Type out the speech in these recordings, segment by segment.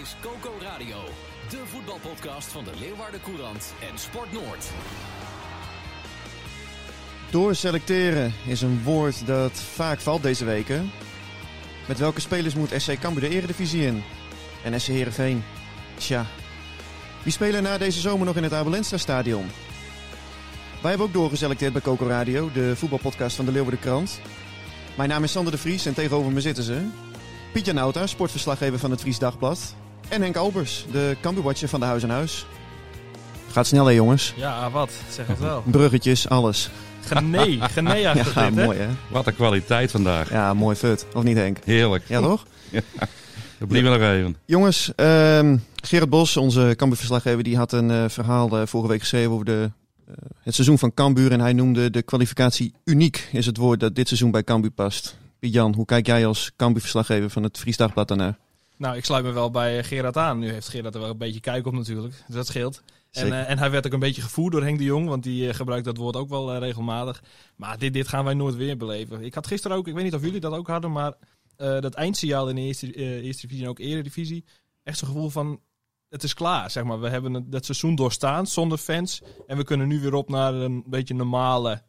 Is Coco Radio, de voetbalpodcast van de Leeuwarden Courant en Sport Noord. Doorselecteren is een woord dat vaak valt deze weken. Met welke spelers moet SC Cambuur de Eredivisie in? En SC Heerenveen? Tja. Wie spelen na deze zomer nog in het Abelenstra stadion? Wij hebben ook doorgeselecteerd bij Coco Radio, de voetbalpodcast van de Leeuwarden Krant. Mijn naam is Sander de Vries en tegenover me zitten ze... Pietje Nauta, sportverslaggever van het Fries Dagblad. En Henk Albers, de Cambuurwatcher van de Huis aan Huis. Gaat snel hè jongens. Ja, wat? Zeg het wel. Bruggetjes, alles. Genee, genee Ja, achter dit, hè? mooi hè? Wat een kwaliteit vandaag. Ja, mooi fut. Of niet Henk? Heerlijk. Ja toch? Dat blijven we nog even. Jongens, ehm, Gerard Bos, onze Cambuur-verslaggever, die had een eh, verhaal eh, vorige week geschreven over de, eh, het seizoen van Cambuur. En hij noemde de kwalificatie uniek, is het woord dat dit seizoen bij Cambuur past. Piet-Jan, hoe kijk jij als Cambuur-verslaggever van het Fries Dagblad daarnaar? Nou, ik sluit me wel bij Gerard aan. Nu heeft Gerard er wel een beetje kijk op natuurlijk. Dus dat scheelt. En, eh, en hij werd ook een beetje gevoerd door Henk de Jong, want die eh, gebruikt dat woord ook wel eh, regelmatig. Maar dit, dit gaan wij nooit weer beleven. Ik had gisteren ook, ik weet niet of jullie dat ook hadden, maar eh, dat eindsignaal in de eerste, eh, eerste divisie en ook eredivisie. Echt zo'n gevoel van, het is klaar, zeg maar. We hebben het, dat seizoen doorstaan zonder fans. En we kunnen nu weer op naar een beetje normale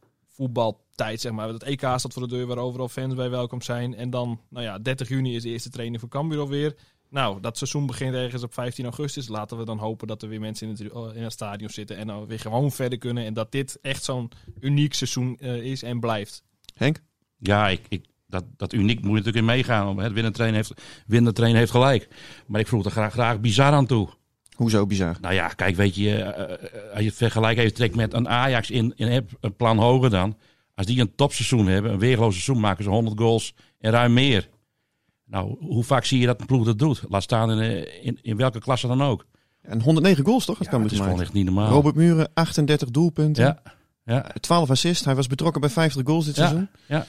voetbaltijd, zeg maar. Het EK staat voor de deur waar overal fans bij welkom zijn. En dan, nou ja, 30 juni is de eerste training voor Cambuur alweer. Nou, dat seizoen begint ergens op 15 augustus. Laten we dan hopen dat er weer mensen in het, in het stadion zitten en dan weer gewoon verder kunnen. En dat dit echt zo'n uniek seizoen eh, is en blijft. Henk? Ja, ik, ik, dat, dat uniek moet je natuurlijk in meegaan. Het winnen train heeft, winnen heeft gelijk. Maar ik vroeg er graag, graag bizar aan toe. Hoezo bizar? Nou ja, kijk, weet je, eh, eh, als je het vergelijk even trekt met een Ajax in, in een plan hoger dan. Als die een topseizoen hebben, een weerloos seizoen, maken ze 100 goals en ruim meer. Nou, hoe vaak zie je dat een ploeg dat doet? Laat staan in, eh, in, in welke klasse dan ook. En 109 goals toch? Dat Ja, kan het is gewoon echt niet normaal. Robert Muren, 38 doelpunten. Ja, ja, 12 assists. Hij was betrokken bij 50 goals dit Ja, seizoen. ja.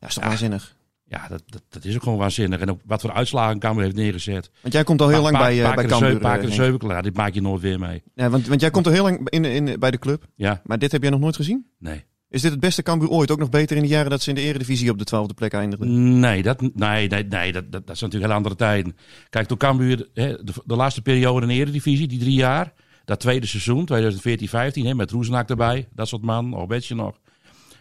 Ja, is toch Ja. waanzinnig. ja dat, dat, dat is ook gewoon waanzinnig. En ook wat voor uitslagen Cambuur heeft neergezet. Want jij komt al heel Pa- lang bij, eh, bij Cambuur. paar eh, keer de Henk. zeven klaar. Dit maak je nooit weer mee. Ja, want, want jij komt al heel lang in, in, bij de club. Ja, Maar dit heb jij nog nooit gezien? nee. Is dit het beste Cambuur ooit? Ook nog beter in de jaren dat ze in de eredivisie op de twaalfde plek eindigden? Nee, dat, nee, nee, nee dat, dat, dat zijn natuurlijk hele andere tijden. Kijk, toen Cambuur hè, de, de laatste periode in de Eredivisie, die drie jaar, dat tweede seizoen, 2014-15, hè, met Roezenaak erbij, dat soort man, nog beetje nog.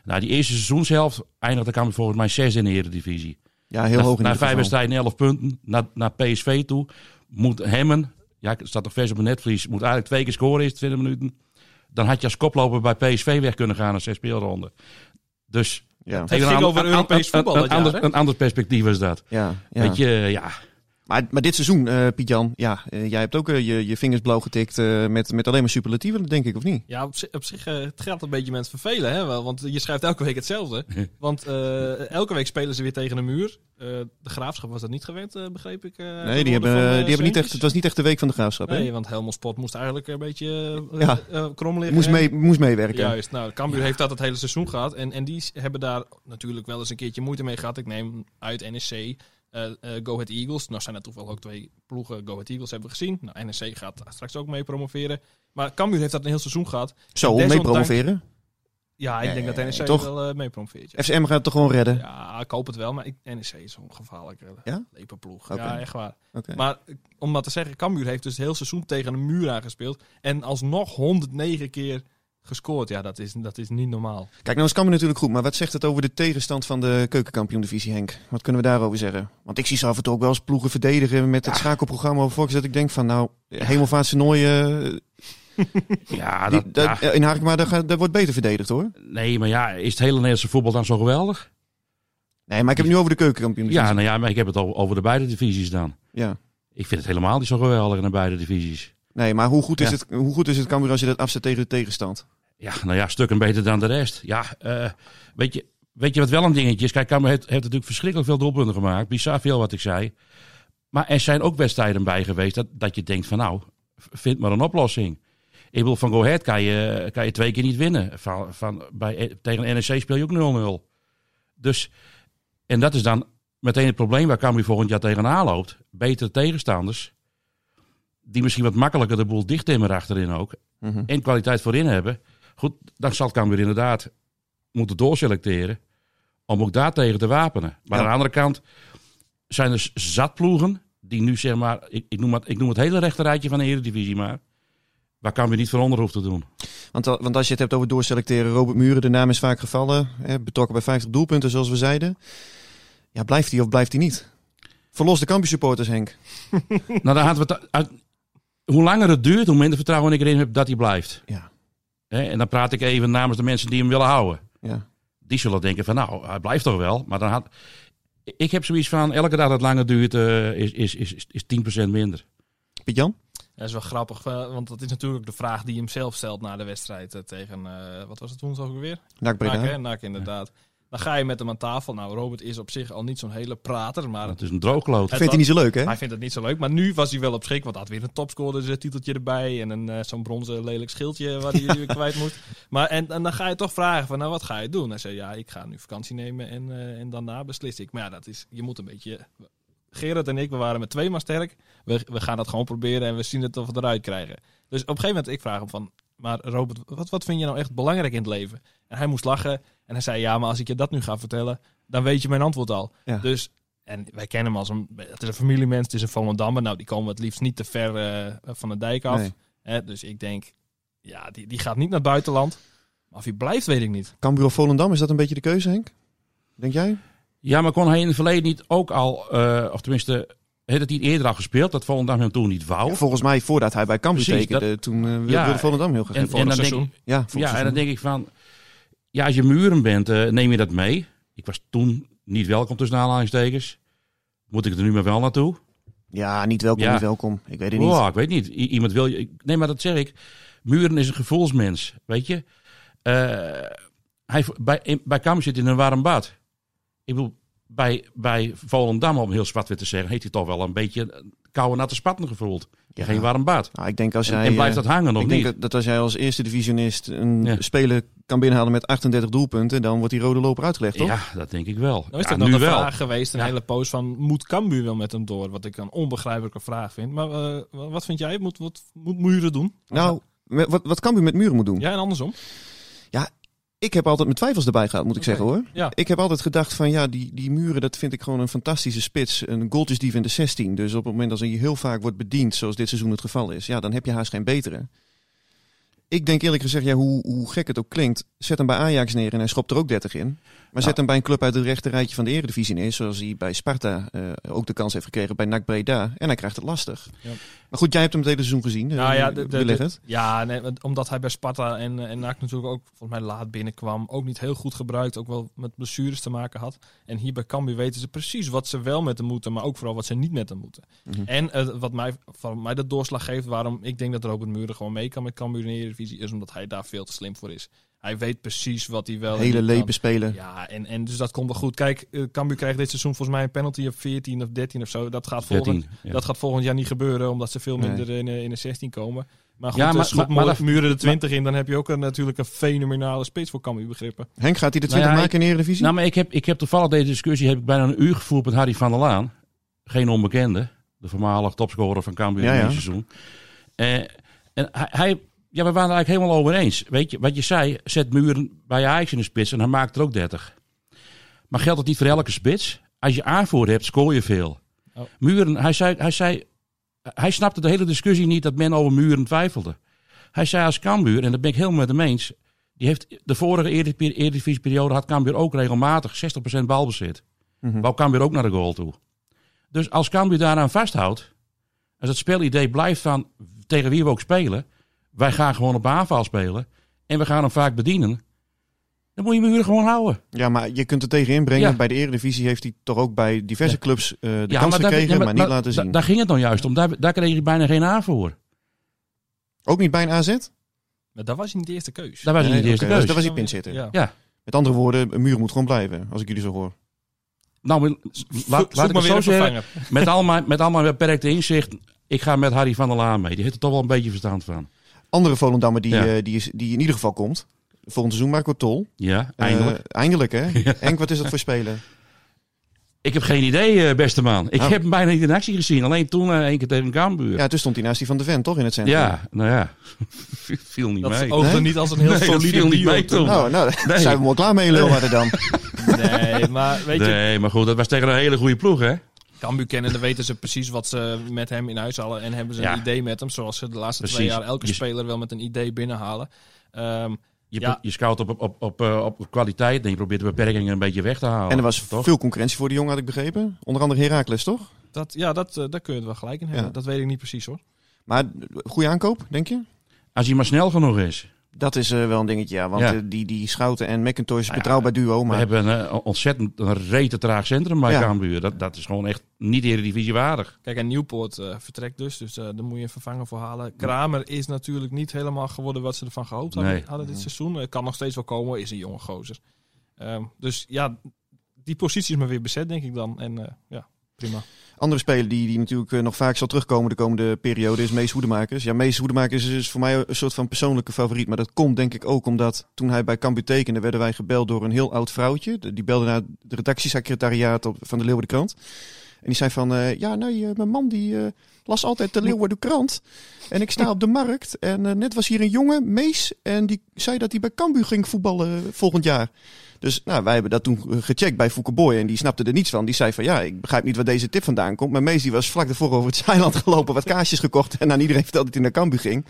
Nou, die eerste seizoenshelft eindigde Cambuur volgens mij zes in de Eredivisie. Ja, heel na, hoog in Na ieder vijf wedstrijden, 11 punten, naar, naar PSV toe, moet Hemmen, ja, het staat nog vers op een netvlies, moet eigenlijk twee keer scoren in 20 minuten. Dan had je als koploper bij PSV weg kunnen gaan na zes speelronden. Dus Ja, Het ging over Europees voetbal een, dat jaar, ander, een ander perspectief is dat. ja, ja. Weet je, ja. Maar, maar dit seizoen, eh Piet-Jan, ja, eh, jij hebt ook eh, je, je vingers blauw getikt eh, met, met alleen maar superlatieven, denk ik, of niet? Ja, op, zi- op zich eh, het gaat een beetje met vervelen, hè, wel. Want je schrijft elke week hetzelfde. Want eh, elke week spelen ze weer tegen een muur. Eh, de Graafschap was dat niet gewend, eh, begreep ik. eh, nee, die hebben, van, die hebben niet echt, het was niet echt de week van de graafschap. hè? Nee, want Helmond Sport moest eigenlijk een beetje uh, Ja. krom liggen. moest, mee, moest meewerken. Juist, nou, Cambuur heeft dat het hele seizoen gehad. En, en die hebben daar natuurlijk wel eens een keertje moeite mee gehad. Ik neem uit NSC, Go Ahead Eagles. Nou zijn er toevallig ook twee ploegen Go Ahead Eagles hebben we gezien. Nou, NSC gaat straks ook mee promoveren. Maar Cambuur heeft dat een heel seizoen gehad. Zo, mee promoveren. Ja, ik denk dat NSC toch? wel eh, mee promoveert. Ja. FCM gaat het toch gewoon redden? Ja, ik hoop het wel, maar ik, NEC is zo'n gevaarlijke Ja? lepenploeg. Oké. Ja, echt waar. Maar eh, om maar te zeggen, Cambuur heeft dus het hele seizoen tegen een muur aangespeeld. En alsnog 109 keer gescoord. Ja, dat is, dat is niet normaal. Kijk, nou is Cambuur natuurlijk goed, maar wat zegt het over de tegenstand van de keukenkampioen-divisie, Henk? Wat kunnen we daarover zeggen? Want ik zie ze af en toe ook wel eens ploegen verdedigen met het schakelprogramma over Fox, dat ik denk van, nou, hemelvaartstoernooien, Ja, die- dat, dat, ja. in Harkema, daar, daar wordt beter verdedigd hoor. Nee, maar ja, is het hele Nederlandse voetbal dan zo geweldig? Nee, maar ik heb het nu over de keukenkampioen-divisie. Ja, nou ja, maar ik heb het al over de beide divisies dan. ja. Ik vind het helemaal niet zo geweldig in de beide divisies. Nee, maar hoe goed is, Ja. het, hoe goed is het Cambuur als je dat afzet tegen de tegenstand? Ja, nou ja, stukken beter dan de rest. Ja, eh, weet je, weet je wat wel een dingetje is? Kijk, Cambuur heeft, heeft natuurlijk verschrikkelijk veel doelpunten gemaakt. Bizar veel wat ik zei. Maar er zijn ook wedstrijden bij geweest dat, dat je denkt van nou, vind maar een oplossing. Ik bedoel, van Go Ahead kan je, kan je twee keer niet winnen. Van, van, bij, tegen NEC speel je ook 0-0. Dus, en dat is dan meteen het probleem waar Cambuur volgend jaar tegenaan loopt. Betere tegenstanders, die misschien wat makkelijker de boel dichttimmeren achterin ook. Mhm. En kwaliteit voorin hebben. Goed, dan zal Cambuur inderdaad moeten doorselecteren. Om ook daartegen te wapenen. Maar Ja. aan de andere kant zijn er zat ploegen. Die nu zeg maar, ik, ik, noem, het, ik noem het hele rechterrijtje van de Eredivisie maar. Waar Cambuur niet voor onder te doen. Want, al- want als je het hebt over doorselecteren, Robert Muren, de naam is vaak gevallen. Hè, betrokken bij 50 doelpunten, zoals we zeiden. Ja, blijft hij of blijft hij niet? Verlos de Cambuur supporters, Henk. nou, dan hadden we het uit, hoe langer het duurt, hoe minder vertrouwen ik erin heb dat hij blijft. Ja. Hè, en dan praat ik even namens de mensen die hem willen houden. Ja. Die zullen denken van nou, hij blijft toch wel. Maar dan had... Ik heb zoiets van, elke dag dat het langer duurt, eh, is, is, is, is 10% minder. Piet-Jan? Dat is wel grappig, eh, want dat is natuurlijk de vraag die hem zelf stelt na de wedstrijd eh, tegen, eh, wat was het toen ook weer? Nak Breda. Nak, inderdaad. Dan ga je met hem aan tafel. Nou, Robert is op zich al niet zo'n hele prater, maar Het is een droogkloot. Het Vindt hij niet zo leuk, hè? hij vindt het niet zo leuk. Maar nu was hij wel op schrik, want hij had weer een topscorer titeltje erbij en een, eh, zo'n bronzen lelijk schildje waar hij weer kwijt moet. Maar en, en dan ga je toch vragen van, nou wat ga je doen? Hij zei, ja, ik ga nu vakantie nemen en, eh, en daarna beslis ik. Maar ja, dat is, je moet een beetje... Gerard en ik, we waren met twee maar sterk. We, we gaan dat gewoon proberen en we zien het of we eruit krijgen. Dus op een gegeven moment, ik vraag hem van... Maar Robert, wat, wat vind je nou echt belangrijk in het leven? En hij moest lachen. En hij zei, ja, maar als ik je dat nu ga vertellen... dan weet je mijn antwoord al. Ja. Dus, en wij kennen hem als een... Het is een familiemens, het is een Volendammer. Nou, die komen het liefst niet te ver eh, van de dijk af. Nee. Hè, dus ik denk, ja, die, die gaat niet naar het buitenland. Maar of hij blijft, weet ik niet. Cambuur of Volendam, is dat een beetje de keuze, Henk? Denk jij? Ja, maar kon hij in het verleden niet ook al, eh, of tenminste, heeft het niet eerder al gespeeld, dat Volendam hem toen niet wou? Ja, volgens mij, voordat hij bij Cambuur Precies, tekende, toen wilde Ja, wilde Volendam heel graag. en- en dan denk ja, en dan denk ik van, ja, als je muren bent, eh, neem je dat mee? Ik was toen niet welkom tussen aanhalingstekens. Moet ik er nu maar wel naartoe? ja, niet welkom, Ja. niet welkom. Ik weet het niet. Oh, ik weet niet. I- iemand wil je. Nee, maar dat zeg ik. Muren is een gevoelsmens, weet je. Eh, hij, bij, bij Cambuur zit in een warm bad. Ik bedoel, bij, bij Volendam, om heel zwart weer te zeggen, heeft hij toch wel een beetje koude natte spatten gevoeld. Ja. Geen warm bad. Nou, ik denk als En, jij, en blijft eh, dat hangen of ik niet? denk dat, dat als jij als eerste divisionist een Ja. speler kan binnenhalen met 38 doelpunten, dan wordt die rode loper uitgelegd, toch? Ja, dat denk ik wel. Nou is Ja, er nog een wel. vraag geweest, een Ja. hele post van... moet Cambuur wel met hem door? Wat ik een onbegrijpelijke vraag vind. Maar eh, wat vind jij? Moet, wat moet Muren doen? Nou, wat, wat Cambuur met muren moet doen? Ja, en andersom? Ik heb altijd mijn twijfels erbij gehad, moet ik zeggen hoor. Ja. Ik heb altijd gedacht van ja, die, die muren, dat vind ik gewoon een fantastische spits. Een goaltjesdief in de 16. Dus op het moment dat hij heel vaak wordt bediend, zoals dit seizoen het geval is, ja, dan heb je haast geen betere. Ik denk eerlijk gezegd, ja, hoe, hoe gek het ook klinkt, zet hem bij Ajax neer en hij schopt er ook 30 in. Maar zet Ja. hem bij een club uit het rechte rijtje van de Eredivisie neer, zoals hij bij Sparta eh, ook de kans heeft gekregen bij NAC Breda. En hij krijgt het lastig. Ja. Maar goed, jij hebt hem het hele seizoen gezien. Nou ja, de, ja nee, omdat hij bij Sparta en, en NAC natuurlijk ook volgens mij laat binnenkwam. Ook niet heel goed gebruikt. Ook wel met blessures te maken had. En hier bij Cambuur weten ze precies wat ze wel met hem moeten. Maar ook vooral wat ze niet met hem moeten. Mhm. En eh, wat mij, van mij de doorslag geeft waarom ik denk dat Robert Muren gewoon mee kan met Cambuur in de Eredivisie. Is omdat hij daar veel te slim voor is. Hij weet precies wat hij wel en Hele lepe speler. Ja, en, en dus dat komt wel goed. Kijk, eh, Cambuur krijgt dit seizoen volgens mij een penalty op 14 of 13 of zo. Dat gaat volgend, 14. ja. dat gaat volgend jaar niet gebeuren, omdat ze veel Nee. minder in, eh, in de 16 komen. Maar goed, Ja, ja, maar- schop maar- muren de 20 in, dan heb je ook een, natuurlijk een fenomenale spits voor Cambuur begrippen. Henk, gaat hij de Nou 20 ja, maken in de Eredivisie? Nou, maar ik heb, ik heb toevallig deze discussie heb ik bijna een uur gevoerd met Harry van der Laan. Geen onbekende. De voormalig topscorer van Cambuur Ja, in ja. dit seizoen. Eh, en hij, hij, ja, we waren het eigenlijk helemaal over eens. Weet je, wat je zei, zet Muren bij Ajax in de spits en hij maakt er ook 30. Maar geldt dat niet voor elke spits? Als je aanvoer hebt, scoor je veel. Oh. Muren, hij zei, hij zei, hij snapte de hele discussie niet dat men over Muren twijfelde. Hij zei als Cambuur, en dat ben ik helemaal met hem eens, die heeft de vorige Eredivisie- Eredivisieperiode had Cambuur ook regelmatig 60% balbezit. Mhm. Wou Cambuur ook naar de goal toe. Dus als Cambuur daaraan vasthoudt, als het spelidee blijft van tegen wie we ook spelen, wij gaan gewoon op aanval spelen en we gaan hem vaak bedienen, dan moet je Muren gewoon houden. Ja, maar je kunt er tegen inbrengen. Ja. Bij de Eredivisie heeft hij toch ook bij diverse Ja. clubs eh, de Ja, kans daar- gekregen, ja, maar, niet daar- laten daar- zien. Daar ging het dan juist om. Daar, daar kreeg hij bijna geen aanvoer. ook niet bij een AZ? Maar dat was niet de eerste keus. Daar was hij Nee, niet de eerste keus. dus daar was hij pinchitter. Ja. Ja. Met andere woorden, een muur moet gewoon blijven, als ik jullie zo hoor. Nou, maar laat, laat ik maar het zo zeggen. Met al mijn, met al mijn beperkte inzicht, ik ga met Harry van der Laan mee. Die heeft er toch wel een beetje verstand van. Andere Volendammer die, Ja. eh, die, is, die in ieder geval komt. Volgend seizoen Marco Tol. Ja, eindelijk. Eh, eindelijk, hè? Henk, wat is dat voor speler? ik heb geen idee, eh, beste man. Ik Nou. heb hem bijna niet in actie gezien. Alleen toen eh, één keer tegen Cambuur. Ja, toen stond hij naast die van de Ven, toch, in het centrum? Ja, nou ja. Viel niet Dat mee. oogde Nee? niet als een heel Nee, dat solide viel niet duo mee toen. Nou, nou Nee. zijn we wel klaar mee in Leeuwarden dan. Nee, maar weet je, Nee, maar goed, dat was tegen een hele goede ploeg, hè? Cambuur kennen, dan weten ze precies wat ze met hem in huis halen. En hebben ze een idee met hem. Zoals ze de laatste twee jaar elke Je- speler wel met een idee binnenhalen. Ehm, Je, Ja. je scout op, op, op, eh, op kwaliteit en je probeert de beperkingen een beetje weg te halen. En er was toch? veel concurrentie voor die jongen, had ik begrepen. Onder andere Heracles, toch? dat, ja, dat, eh, daar kun je het wel gelijk in hebben. Ja. Dat weet ik niet precies hoor. Maar goede aankoop, denk je? Als hij maar snel genoeg is. Dat is eh, wel een dingetje, ja. Want Ja. eh, die, die Schouten en McIntosh is Nou ja, betrouwbaar duo. We Maar hebben een eh, ontzettend een rete traag centrum bij Ja. Cambuur. Dat, dat is gewoon echt niet eredivisie waardig. Kijk, en Nieuwpoort vertrekt dus. Dus daar moet je een vervanger voor halen. Kramer is natuurlijk niet helemaal geworden wat ze ervan gehoopt hadden, Nee. hadden dit seizoen. Eh, kan nog steeds wel komen, is een jonge gozer. Ehm, dus ja, die positie is maar weer bezet, denk ik dan. En eh, ja, prima. Andere speler die, die natuurlijk eh, nog vaak zal terugkomen de komende periode is Mees Hoedemakers. Ja, Mees Hoedemakers is voor mij een soort van persoonlijke favoriet. Maar dat komt denk ik ook omdat toen hij bij Cambuur tekende werden wij gebeld door een heel oud vrouwtje. De- Die belde naar het redactiesecretariaat van de Leeuwarden Krant. En die zei van, eh, ja nee, eh, mijn man die las altijd de Leeuwarden Krant. En ik sta op de markt en eh, net was hier een jongen, Mees. En die zei dat hij bij Cambuur ging voetballen eh, volgend jaar. Dus nou, wij hebben dat toen gecheckt bij Fouke Boy en die snapte er niets van. Die zei van ja, ik begrijp niet waar deze tip vandaan komt. Maar Mees die was vlak daarvoor over het eiland gelopen, wat kaasjes gekocht en aan iedereen vertelde dat hij naar Cambuur ging.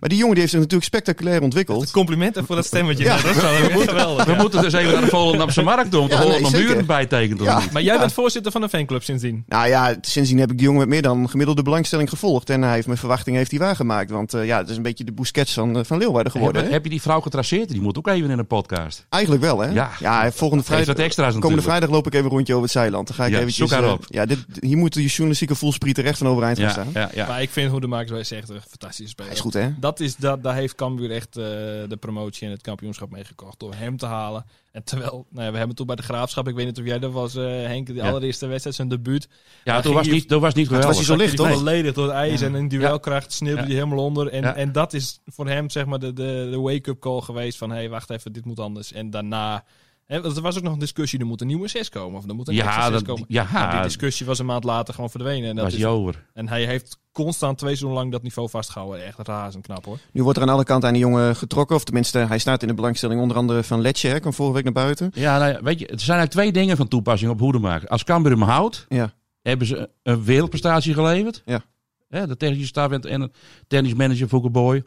Maar die jongen die heeft zich natuurlijk spectaculair ontwikkeld. Complimenten voor dat stemmetje. Ja. Dat is wel geweldig. We ja. moeten dus even naar de Volendamse markt doen. Om Ja, te nee, horen of zeker. buren bijtekent. Ja. Maar jij Ja. bent voorzitter van de fanclub sindsdien. Nou ja, sindsdien heb ik die jongen met meer dan gemiddelde belangstelling gevolgd. En hij heeft mijn verwachting heeft hij waargemaakt. Want eh, ja, het is een beetje de Busquets van, eh, van Leeuwarden geworden. Heb, heb je die vrouw getraceerd? Die moet ook even in een podcast. Eigenlijk wel, hè? Ja. volgende Geeft vrijdag, wat extra's komende natuurlijk. vrijdag loop ik even een rondje over het zeiland. Dan ga ik Ja, eventjes... zoek haar eh, op. ja, dit, hier moet de journalistieke voelspriet er echt van overeind gaan Ja, staan. ja, ja. Maar ik vind hoe de echt een fantastische speler. Hij is goed, hè? Dat is, dat, daar heeft Cambuur echt eh, de promotie en het kampioenschap meegekocht. Door hem te halen. En terwijl, nou ja, we hebben toen bij de Graafschap, ik weet niet of jij er was, eh, Henk, de Ja. allereerste wedstrijd, zijn debuut. ja toen was niet, toen was niet toen was geweldig. hij zo licht, toch? volledig door het ijs Ja. en in duelkracht sneeuwde Ja. hij helemaal onder. En, Ja. en dat is voor hem zeg maar de, de, de wake-up call geweest van, hé, hey, wacht even, dit moet anders. En daarna... Want er was ook nog een discussie, er moet een nieuwe 6 komen. Of er moet een Ja, extra 6 dat- komen. ja, Nou, die discussie was een maand later gewoon verdwenen. En, dat was is, en hij heeft constant twee seizoenen lang dat niveau vastgehouden. Echt razend knap hoor. Nu wordt er aan alle kanten aan die jongen getrokken. Of tenminste, hij staat in de belangstelling onder andere van Letje. Hè, kwam vorige week naar buiten. Ja, nou ja, weet je, er zijn eigenlijk twee dingen van toepassing op Hoedemakers. Als Cambuur hem houdt, Ja. hebben ze een wereldprestatie geleverd. Ja. Hè, de technische staf en- en de technisch manager Fouke Boy.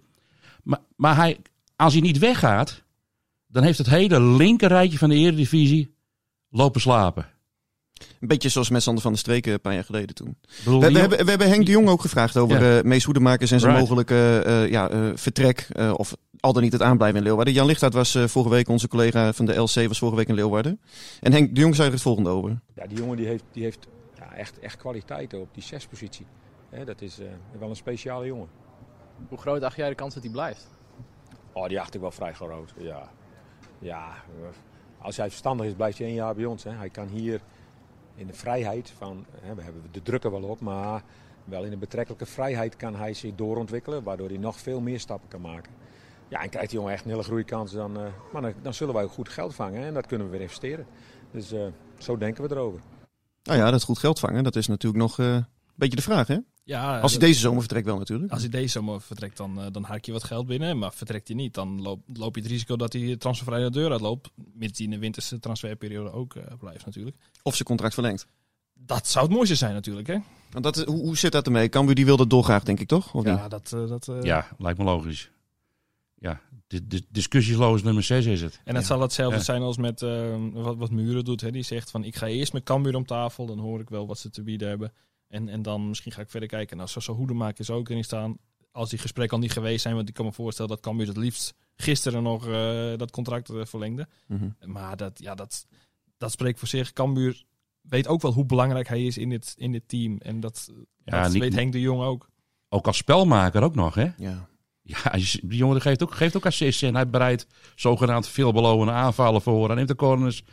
Maar, maar hij, als hij niet weggaat, dan heeft het hele linkerrijtje van de eredivisie lopen slapen. Een beetje zoals met Sander van der Streken een paar jaar geleden toen. We, hebben, we hebben Henk de Jong ook gevraagd over Ja. eh Mees Hoedemakers en zijn Right. mogelijke eh, ja, eh, vertrek. eh, of al dan niet het aanblijven in Leeuwarden. Jan Lichtaert was eh, vorige week, onze collega van de LC, was vorige week in Leeuwarden. En Henk de Jong zei er het volgende over. Ja, die jongen die heeft, die heeft ja, echt, echt kwaliteiten op die zespositie. Hè, dat is eh, wel een speciale jongen. Hoe groot acht jij de kans dat hij blijft? Oh, die acht ik wel vrij groot. Ja, ja eh, als hij verstandig is, blijft hij één jaar bij ons. Hè. Hij kan hier in de vrijheid van, hè, we hebben de druk er wel op, maar wel in de betrekkelijke vrijheid kan hij zich doorontwikkelen, waardoor hij nog veel meer stappen kan maken. Ja, en krijgt die jongen echt een hele groeikans, dan, eh, maar dan, zullen wij ook goed geld vangen en dat kunnen we weer investeren. Dus eh, zo denken we erover. Nou ja, dat goed geld vangen, dat is natuurlijk nog een beetje de vraag, hè? Ja, Als hij deze zomer vertrekt wel natuurlijk. Als hij deze zomer vertrekt, dan, eh, dan haak je wat geld binnen. Maar vertrekt hij niet, dan loop, loop je het risico dat hij transfervrij de deur uitloopt. Mits hij in de winterse transferperiode ook eh, blijft natuurlijk. Of zijn contract verlengt. Dat zou het mooiste zijn natuurlijk, hè? Want dat, hoe, hoe zit dat ermee? Cambuur die wil dat dolgraag, denk ik toch? Of niet? Ja, dat... eh, dat Ja, lijkt me logisch. Ja, di- di- discussieloos nummer 6 is het. En het zal hetzelfde Ja. zijn als met eh, wat, wat Muren doet. Hè? Die zegt van, ik ga eerst met Cambuur om tafel. Dan hoor ik wel wat ze te bieden hebben. En, en dan misschien ga ik verder kijken. Nou, zo, zo Hoedemakers is ook erin staan. Als die gesprekken al niet geweest zijn. Want ik kan me voorstellen dat Cambuur het liefst gisteren nog eh, dat contract eh, verlengde. Mhm. Maar dat, ja, dat, dat spreekt voor zich. Cambuur weet ook wel hoe belangrijk hij is in dit, in dit team. En dat, Ja, dat niet- weet Henk de Jong ook. Ook als spelmaker ook nog, hè? Ja. Ja, die jongen geeft ook, geeft ook assists en hij bereidt zogenaamd veelbelovende aanvallen voor. Hij neemt de corners.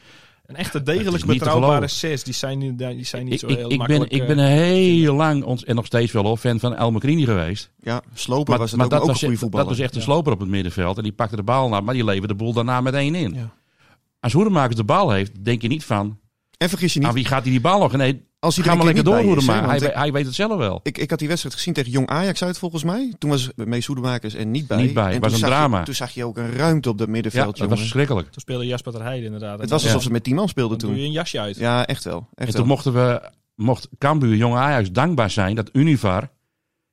Een echte degelijk betrouwbare. 6, die zijn, niet- die zijn niet Ik, zo ik, heel ik, ben, makkelijk. ik eh, ben heel lang, ons, en nog steeds wel hoor, fan van El Macrini geweest. Ja, Sloper was het ook, dat, ook een was, goede dat voetballer. was echt een sloper op het middenveld. En die pakte de bal na, maar die leverde de boel daarna meteen in. Ja. Als Hoedemakers de bal heeft, denk je niet van... En vergis je niet, Aan wie gaat hij die bal nog? Nee, als hij ga er maar lekker door niet bij is, hè, Hoedemaker. Hij, hij weet het zelf wel. Ik, ik had die wedstrijd gezien tegen Jong Ajax uit volgens mij. Toen was Mees Hoedemakers er niet bij. Niet bij, En het was toen een zag drama. Je, toen zag je ook een ruimte op dat Ja, middenveld, dat jongen. was verschrikkelijk. Toen speelde Jasper ter Heide inderdaad. Het was En alsof ze met tien man speelden dan doe je toen. een jasje uit. Ja, echt wel. Echt En wel. toen mochten we, mocht Cambuur, jonge Ajax, dankbaar zijn dat Univar,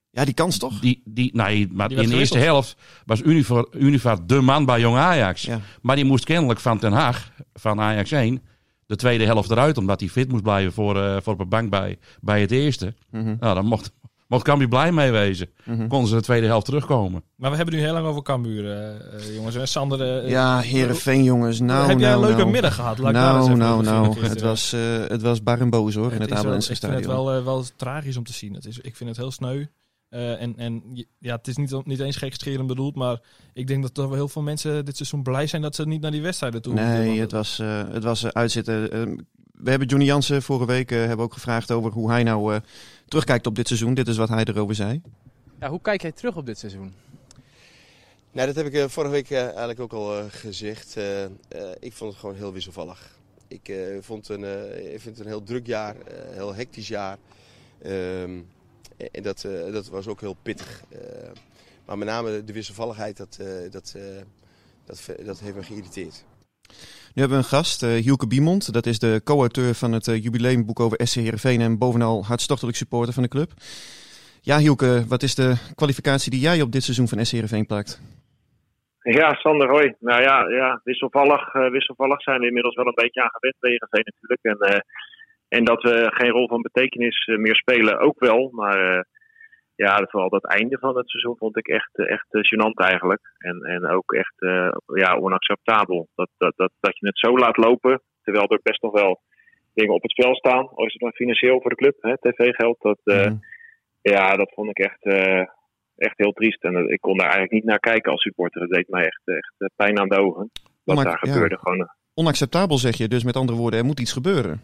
Ja, die kans toch? die, die, nee, maar Die in de eerste helft was Univar, Univar de man bij jong Ajax. Ja. Maar die moest kennelijk van Den Haag, van Ajax 1, de tweede helft eruit, omdat hij fit moest blijven voor, eh, voor op de bank bij, bij het eerste. Nou, dan mocht, mocht Cambuur blij mee wezen. Mhm. Konden ze de tweede helft terugkomen. Maar we hebben nu heel lang over Cambuur, eh, eh, jongens. En Sander, Ja, Herenveen jongens. Nou, heb jij een nou, leuke nou. middag gehad? Laat Nou, nou, nou. gisteren. Het was, eh, het was bar en boos hoor, in het Abelense Ik vind het stadion. wel, wel tragisch om te zien. Het is, ik vind het heel sneu. Eh, en, en ja, het is niet, niet eens gekscherend bedoeld, maar ik denk dat er wel heel veel mensen dit seizoen blij zijn dat ze niet naar die wedstrijden toe. Nee, het was, eh, het was eh, uitzitten. Eh, we hebben Johnny Jansen vorige week hebben ook gevraagd over hoe hij nou eh, terugkijkt op dit seizoen. Dit is wat hij erover zei. Ja, hoe kijk jij terug op dit seizoen? Nou, dat heb ik vorige week eigenlijk ook al gezegd. Eh, eh, ik vond het gewoon heel wisselvallig. Ik, eh, vond een, eh, ik vind het een heel druk jaar, heel hectisch jaar. Ehm, en dat, eh, dat was ook heel pittig. Eh, maar met name de wisselvalligheid, dat, eh, dat, eh, dat, dat heeft me geïrriteerd. Nu hebben we een gast, eh Hielke Biemond. Dat is de co-auteur van het eh, jubileumboek over SC Heerenveen en bovenal hartstochtelijk supporter van de club. Ja, Hielke, wat is de kwalificatie die jij op dit seizoen van SC Heerenveen plakt? Ja, Sander, hoi. Nou ja, ja wisselvallig, eh, wisselvallig zijn we inmiddels wel een beetje aan gewend tegen Veen natuurlijk. En, eh, en dat we geen rol van betekenis eh, meer spelen ook wel. Maar eh, ja, vooral dat einde van het seizoen vond ik echt, eh, echt gênant eigenlijk. En, en ook echt ja, onacceptabel. Dat, dat, dat, dat je het zo laat lopen, terwijl er best nog wel dingen op het veld staan. Al is het maar financieel voor de club, tv-geld. Dat, Mhm. ja, dat vond ik echt, echt heel triest. En ik kon daar eigenlijk niet naar kijken als supporter. Het deed mij echt, echt pijn aan de ogen. Wat Onac- daar ja. gebeurde. Gewoon. Onacceptabel zeg je, dus met andere woorden, er moet iets gebeuren.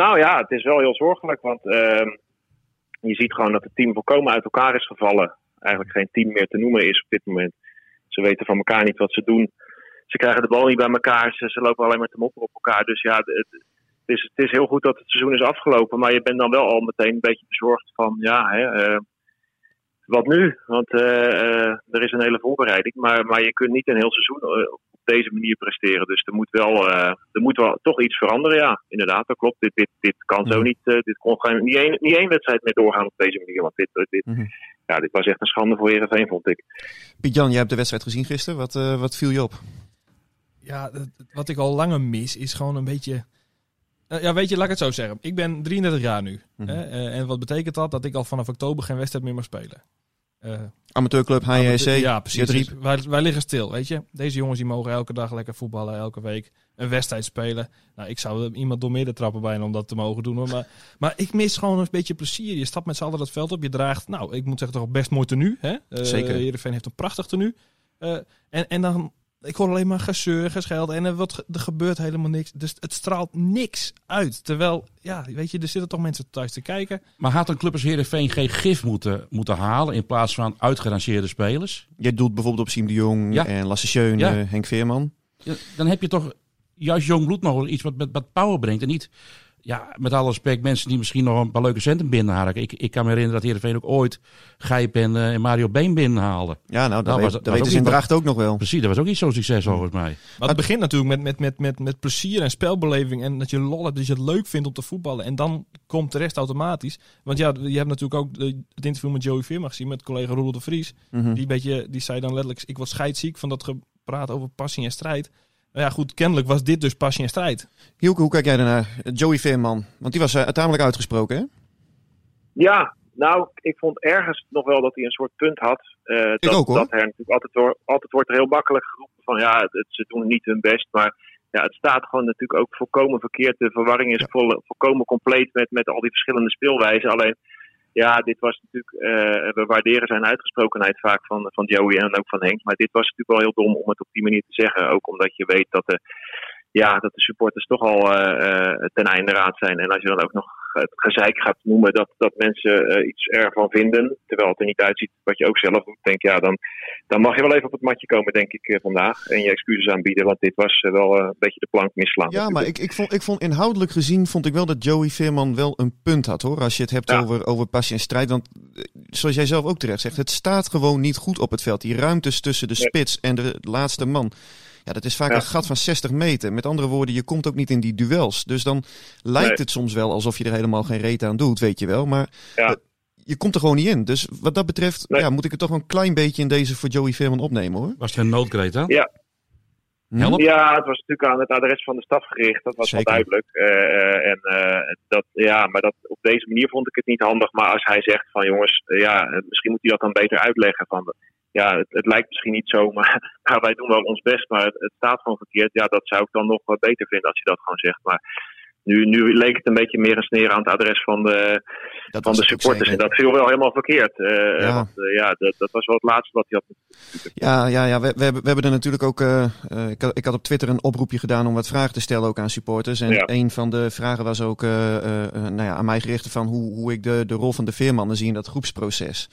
Nou ja, het is wel heel zorgelijk. Want ehm, je ziet gewoon dat het team volkomen uit elkaar is gevallen. Eigenlijk geen team meer te noemen is op dit moment. Ze weten van elkaar niet wat ze doen. Ze krijgen de bal niet bij elkaar. Ze, lopen alleen maar te mopperen op elkaar. Dus ja, het, is, het is heel goed dat het seizoen is afgelopen. Maar je bent dan wel al meteen een beetje bezorgd van, ja, hè, eh, wat nu? Want eh, eh, er is een hele voorbereiding. Maar, maar je kunt niet een heel seizoen eh, deze manier presteren. Dus er moet wel, eh, er moet wel toch iets veranderen, ja. Inderdaad, dat klopt. Dit, dit, dit kan zo Mhm. niet. eh, dit kon gewoon niet één, niet één wedstrijd meer doorgaan op deze manier. Want dit, dit, Mhm. ja, dit was echt een schande voor Heerenveen, vond ik. Piet-Jan, jij hebt de wedstrijd gezien gisteren. Wat, eh, wat viel je op? Ja, dat- wat ik al langer mis is gewoon een beetje... Eh, ja, weet je, laat ik het zo zeggen. Ik ben 33 jaar nu. Mhm. hè, eh, en wat betekent dat? Dat ik al vanaf oktober geen wedstrijd meer mag spelen. Eh, Amateurclub, HJC, ja, precies. Dus wij, wij liggen stil, weet je. Deze jongens die mogen elke dag lekker voetballen, elke week een wedstrijd spelen. Nou, ik zou iemand door midden trappen bijna om dat te mogen doen. Hoor. Maar, maar ik mis gewoon een beetje plezier. Je stapt met z'n allen dat veld op. Je draagt, nou, ik moet zeggen, toch best mooi tenue. Hè? Eh, Zeker. Heerenveen heeft een prachtig tenue. Eh, en, en dan, ik hoor alleen maar gezeur, gescheld. En er, wat, er gebeurt helemaal niks. Dus het straalt niks uit. Terwijl, ja, weet je, er zitten toch mensen thuis te kijken. Maar had een club als Heerenveen geen gif moeten, moeten halen in plaats van uitgerangeerde spelers? Jij doelt bijvoorbeeld op Siem de Jong Ja. en Lasse Schöne, Ja. Henk Veerman. Ja, dan heb je toch juist jong bloed nog wel iets wat met, wat power brengt. En niet, ja, met alle respect, mensen die misschien nog een paar leuke centen binnenharken. Ik, ik kan me herinneren dat Heerenveen ook ooit Gijp en, eh, en Mario Been binnenhaalde. Ja, nou, dat, Nou, weet, was- dat weten ook ze in Dracht ook nog wel. Precies, dat was ook niet zo'n succes volgens mij. Maar het begint natuurlijk met, met, met, met, met plezier en spelbeleving. En dat je lol hebt, dat je het leuk vindt om te voetballen. En dan komt de rest automatisch. Want ja, je hebt natuurlijk ook het interview met Joey Veerma gezien. Met collega Roel de Vries. Mhm. Die, beetje, die zei dan letterlijk, ik was scheidsziek van dat gepraat over passie en strijd. Nou ja, goed, kennelijk was dit dus passie en strijd. Hielke, hoe kijk jij daarnaar? Joey Veerman, want die was uh, tamelijk uitgesproken, hè? Ja, nou, ik vond ergens nog wel dat hij een soort punt had. Eh, Ik dat, ook, hoor. Dat er natuurlijk altijd, door- altijd wordt er heel makkelijk geroepen van ja, het, ze doen niet hun best. Maar ja, het staat gewoon natuurlijk ook volkomen verkeerd. De verwarring is vol, volkomen compleet met, met al die verschillende speelwijzen. Alleen, ja, dit was natuurlijk, eh, we waarderen zijn uitgesprokenheid vaak van, van Joey en ook van Henk. Maar dit was natuurlijk wel heel dom om het op die manier te zeggen. Ook omdat je weet dat de, ja, dat de supporters toch al eh, ten einde raad zijn. En als je dan ook nog gezeik gaat noemen dat, dat mensen eh, iets ervan vinden, terwijl het er niet uitziet wat je ook zelf doet, denk ja, dan, dan mag je wel even op het matje komen, denk ik, eh, vandaag. En je excuses aanbieden, want dit was eh, wel een beetje de plank misslaan. Ja, maar ik, ik, vond, ik vond inhoudelijk gezien vond ik wel dat Joey Veerman wel een punt had hoor. Als je het hebt Ja. over, over passie en strijd. Want zoals jij zelf ook terecht zegt, het staat gewoon niet goed op het veld. Die ruimtes tussen de spits en de laatste man. Ja, dat is vaak Ja. een gat van 60 meter. Met andere woorden, je komt ook niet in die duels. Dus dan lijkt Nee. het soms wel alsof je er helemaal geen reet aan doet, weet je wel. Maar Ja. eh, je komt er gewoon niet in. Dus wat dat betreft Nee. ja, moet ik het toch een klein beetje in deze voor Joey Veerman opnemen hoor. Was het een noodkreet dan? Ja. Help. Ja, het was natuurlijk aan het adres van de staf gericht. Dat was Zeker. wel duidelijk. Eh, eh, en eh, dat, ja, maar dat, op deze manier vond ik het niet handig. Maar als hij zegt van jongens, ja, misschien moet hij dat dan beter uitleggen. Van, ja, het, het lijkt misschien niet zo, maar, maar wij doen wel ons best. Maar het, het staat gewoon verkeerd. Ja, dat zou ik dan nog wat beter vinden als hij dat gewoon zegt. Maar nu, nu leek het een beetje meer een sneer aan het adres van de, Dat van de supporters. En dat viel wel helemaal verkeerd. Eh, Ja. Want eh, ja, dat, dat was wel het laatste wat hij had Ja, ja, ja we, we, hebben, we hebben er natuurlijk ook. eh, ik, had, ik had op Twitter een oproepje gedaan om wat vragen te stellen ook aan supporters. En Ja. een van de vragen was ook nou ja, aan mij gericht van hoe, hoe ik de, de rol van de veermannen zie in dat groepsproces.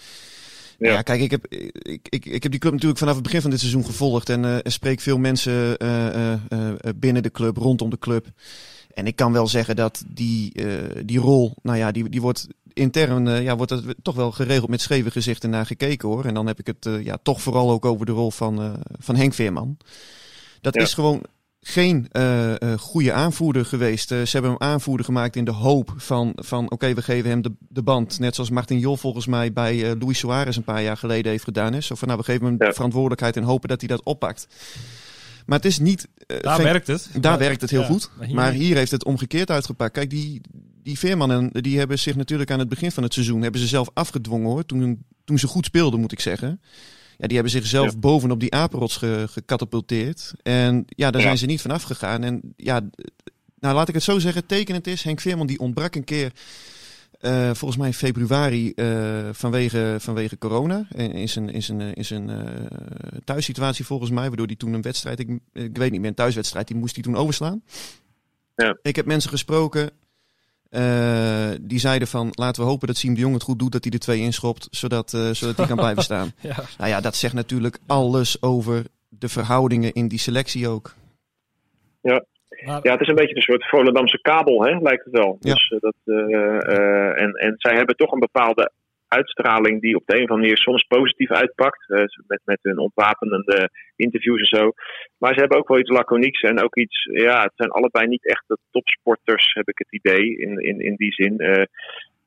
Ja. Ja. kijk, ik heb, ik, ik, ik heb die club natuurlijk vanaf het begin van dit seizoen gevolgd. En eh, er spreek veel mensen eh, eh, eh, binnen de club, rondom de club. En ik kan wel zeggen dat die, eh, die rol, nou ja, die, die wordt intern, eh, ja, wordt er toch wel geregeld met scheve gezichten naar gekeken hoor. En dan heb ik het eh, ja, toch vooral ook over de rol van, eh, van Henk Veerman. Dat Ja. is gewoon geen eh, eh, goede aanvoerder geweest. Eh, ze hebben hem aanvoerder gemaakt in de hoop van, van oké, we geven hem de, de band. Net zoals Martin Jol volgens mij bij eh Luis Suarez een paar jaar geleden heeft gedaan. Hè? Zo van, nou, we geven hem de verantwoordelijkheid en hopen dat hij dat oppakt. Maar het is niet... Daar geen- werkt het. Daar Maar- werkt het heel ja, goed. maar hier Maar niet. hier heeft het omgekeerd uitgepakt. Kijk, die, die veermannen die hebben zich natuurlijk aan het begin van het seizoen... hebben ze zelf afgedwongen hoor. Toen, toen ze goed speelden, moet ik zeggen. Ja, die hebben zichzelf Ja. bovenop die apenrots ge, gecatapulteerd. En ja, daar Ja. zijn ze niet van afgegaan. En ja, nou laat ik het zo zeggen. Tekenend is, Henk Veerman die ontbrak een keer... eh, volgens mij in februari eh, vanwege, vanwege corona. En in zijn, in zijn, eh, in zijn thuissituatie volgens mij. Waardoor hij toen een wedstrijd, ik, ik weet niet meer, een thuiswedstrijd, die moest hij toen overslaan. Ja. Ik heb mensen gesproken eh, die zeiden van laten we hopen dat Siem de Jong het goed doet. Dat hij er twee inschopt, zodat, eh, zodat hij kan blijven staan. Ja. Nou ja, dat zegt natuurlijk alles over de verhoudingen in die selectie ook. Maar, Ja, het is een beetje een soort Volendamse kabel, hè, lijkt het wel. Ja. Dus, eh, dat, eh, eh, en, en zij hebben toch een bepaalde uitstraling die op de een of andere manier soms positief uitpakt. eh, met, met hun ontwapenende interviews en zo. Maar ze hebben ook wel iets laconieks en ook iets... Ja, het zijn allebei niet echt de topsporters, heb ik het idee, in, in, in die zin. Eh,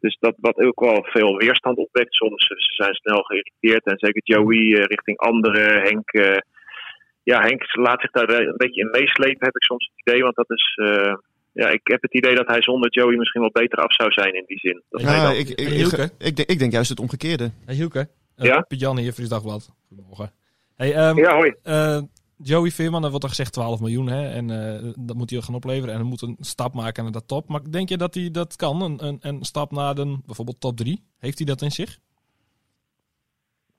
dus dat wat ook wel veel weerstand opwekt soms. Ze zijn snel geïrriteerd. En zeker Joey eh, richting anderen. Henk... ja, Henk laat zich daar een beetje in meeslepen, heb ik soms het idee. Want dat is. Ja, ik heb het idee dat hij zonder Joey misschien wel beter af zou zijn in die zin. Dat Ja, dan- ik, ik, ik, ik, ik denk, ik denk juist het omgekeerde. Hey Hielke, uh, Ja? Piet Jan hier, Fries Dagblad. Goedemorgen. Hey, ehm, ja, hoi. eh, Joey Veerman, er wordt er gezegd 12 miljoen. Hè, en eh, dat moet hij gaan opleveren. En hij moet een stap maken naar de top. Maar denk je dat hij dat kan? Een, een, een stap naar de, bijvoorbeeld top 3? Heeft hij dat in zich?